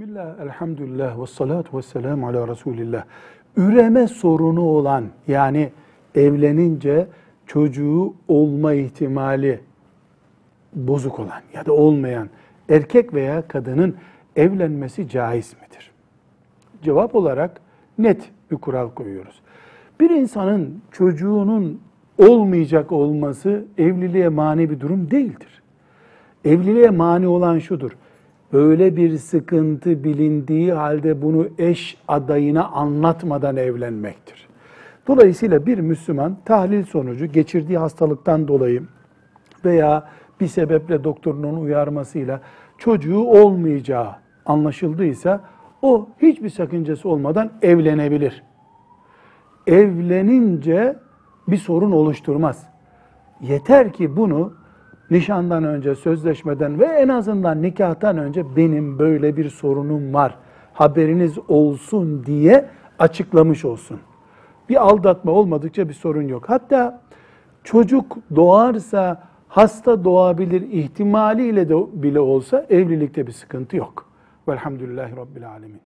Bismillah, elhamdülillah ve salatu ve selamu ala Resulillah. Üreme sorunu olan yani evlenince çocuğu olma ihtimali bozuk olan ya da olmayan erkek veya kadının evlenmesi caiz midir? Cevap olarak net bir kural koyuyoruz. Bir insanın çocuğunun olmayacak olması evliliğe mani bir durum değildir. Evliliğe mani olan şudur. Öyle bir sıkıntı bilindiği halde bunu eş adayına anlatmadan evlenmektir. Dolayısıyla bir Müslüman tahlil sonucu geçirdiği hastalıktan dolayı veya bir sebeple doktorunun uyarmasıyla çocuğu olmayacağı anlaşıldıysa o hiçbir sakıncası olmadan evlenebilir. Evlenince bir sorun oluşturmaz. Yeter ki bunu nişandan önce, sözleşmeden ve en azından nikahtan önce benim böyle bir sorunum var, haberiniz olsun diye açıklamış olsun. Bir aldatma olmadıkça bir sorun yok. Hatta çocuk doğarsa hasta doğabilir ihtimaliyle de bile olsa evlilikte bir sıkıntı yok. Velhamdülillahi Rabbil Alemin.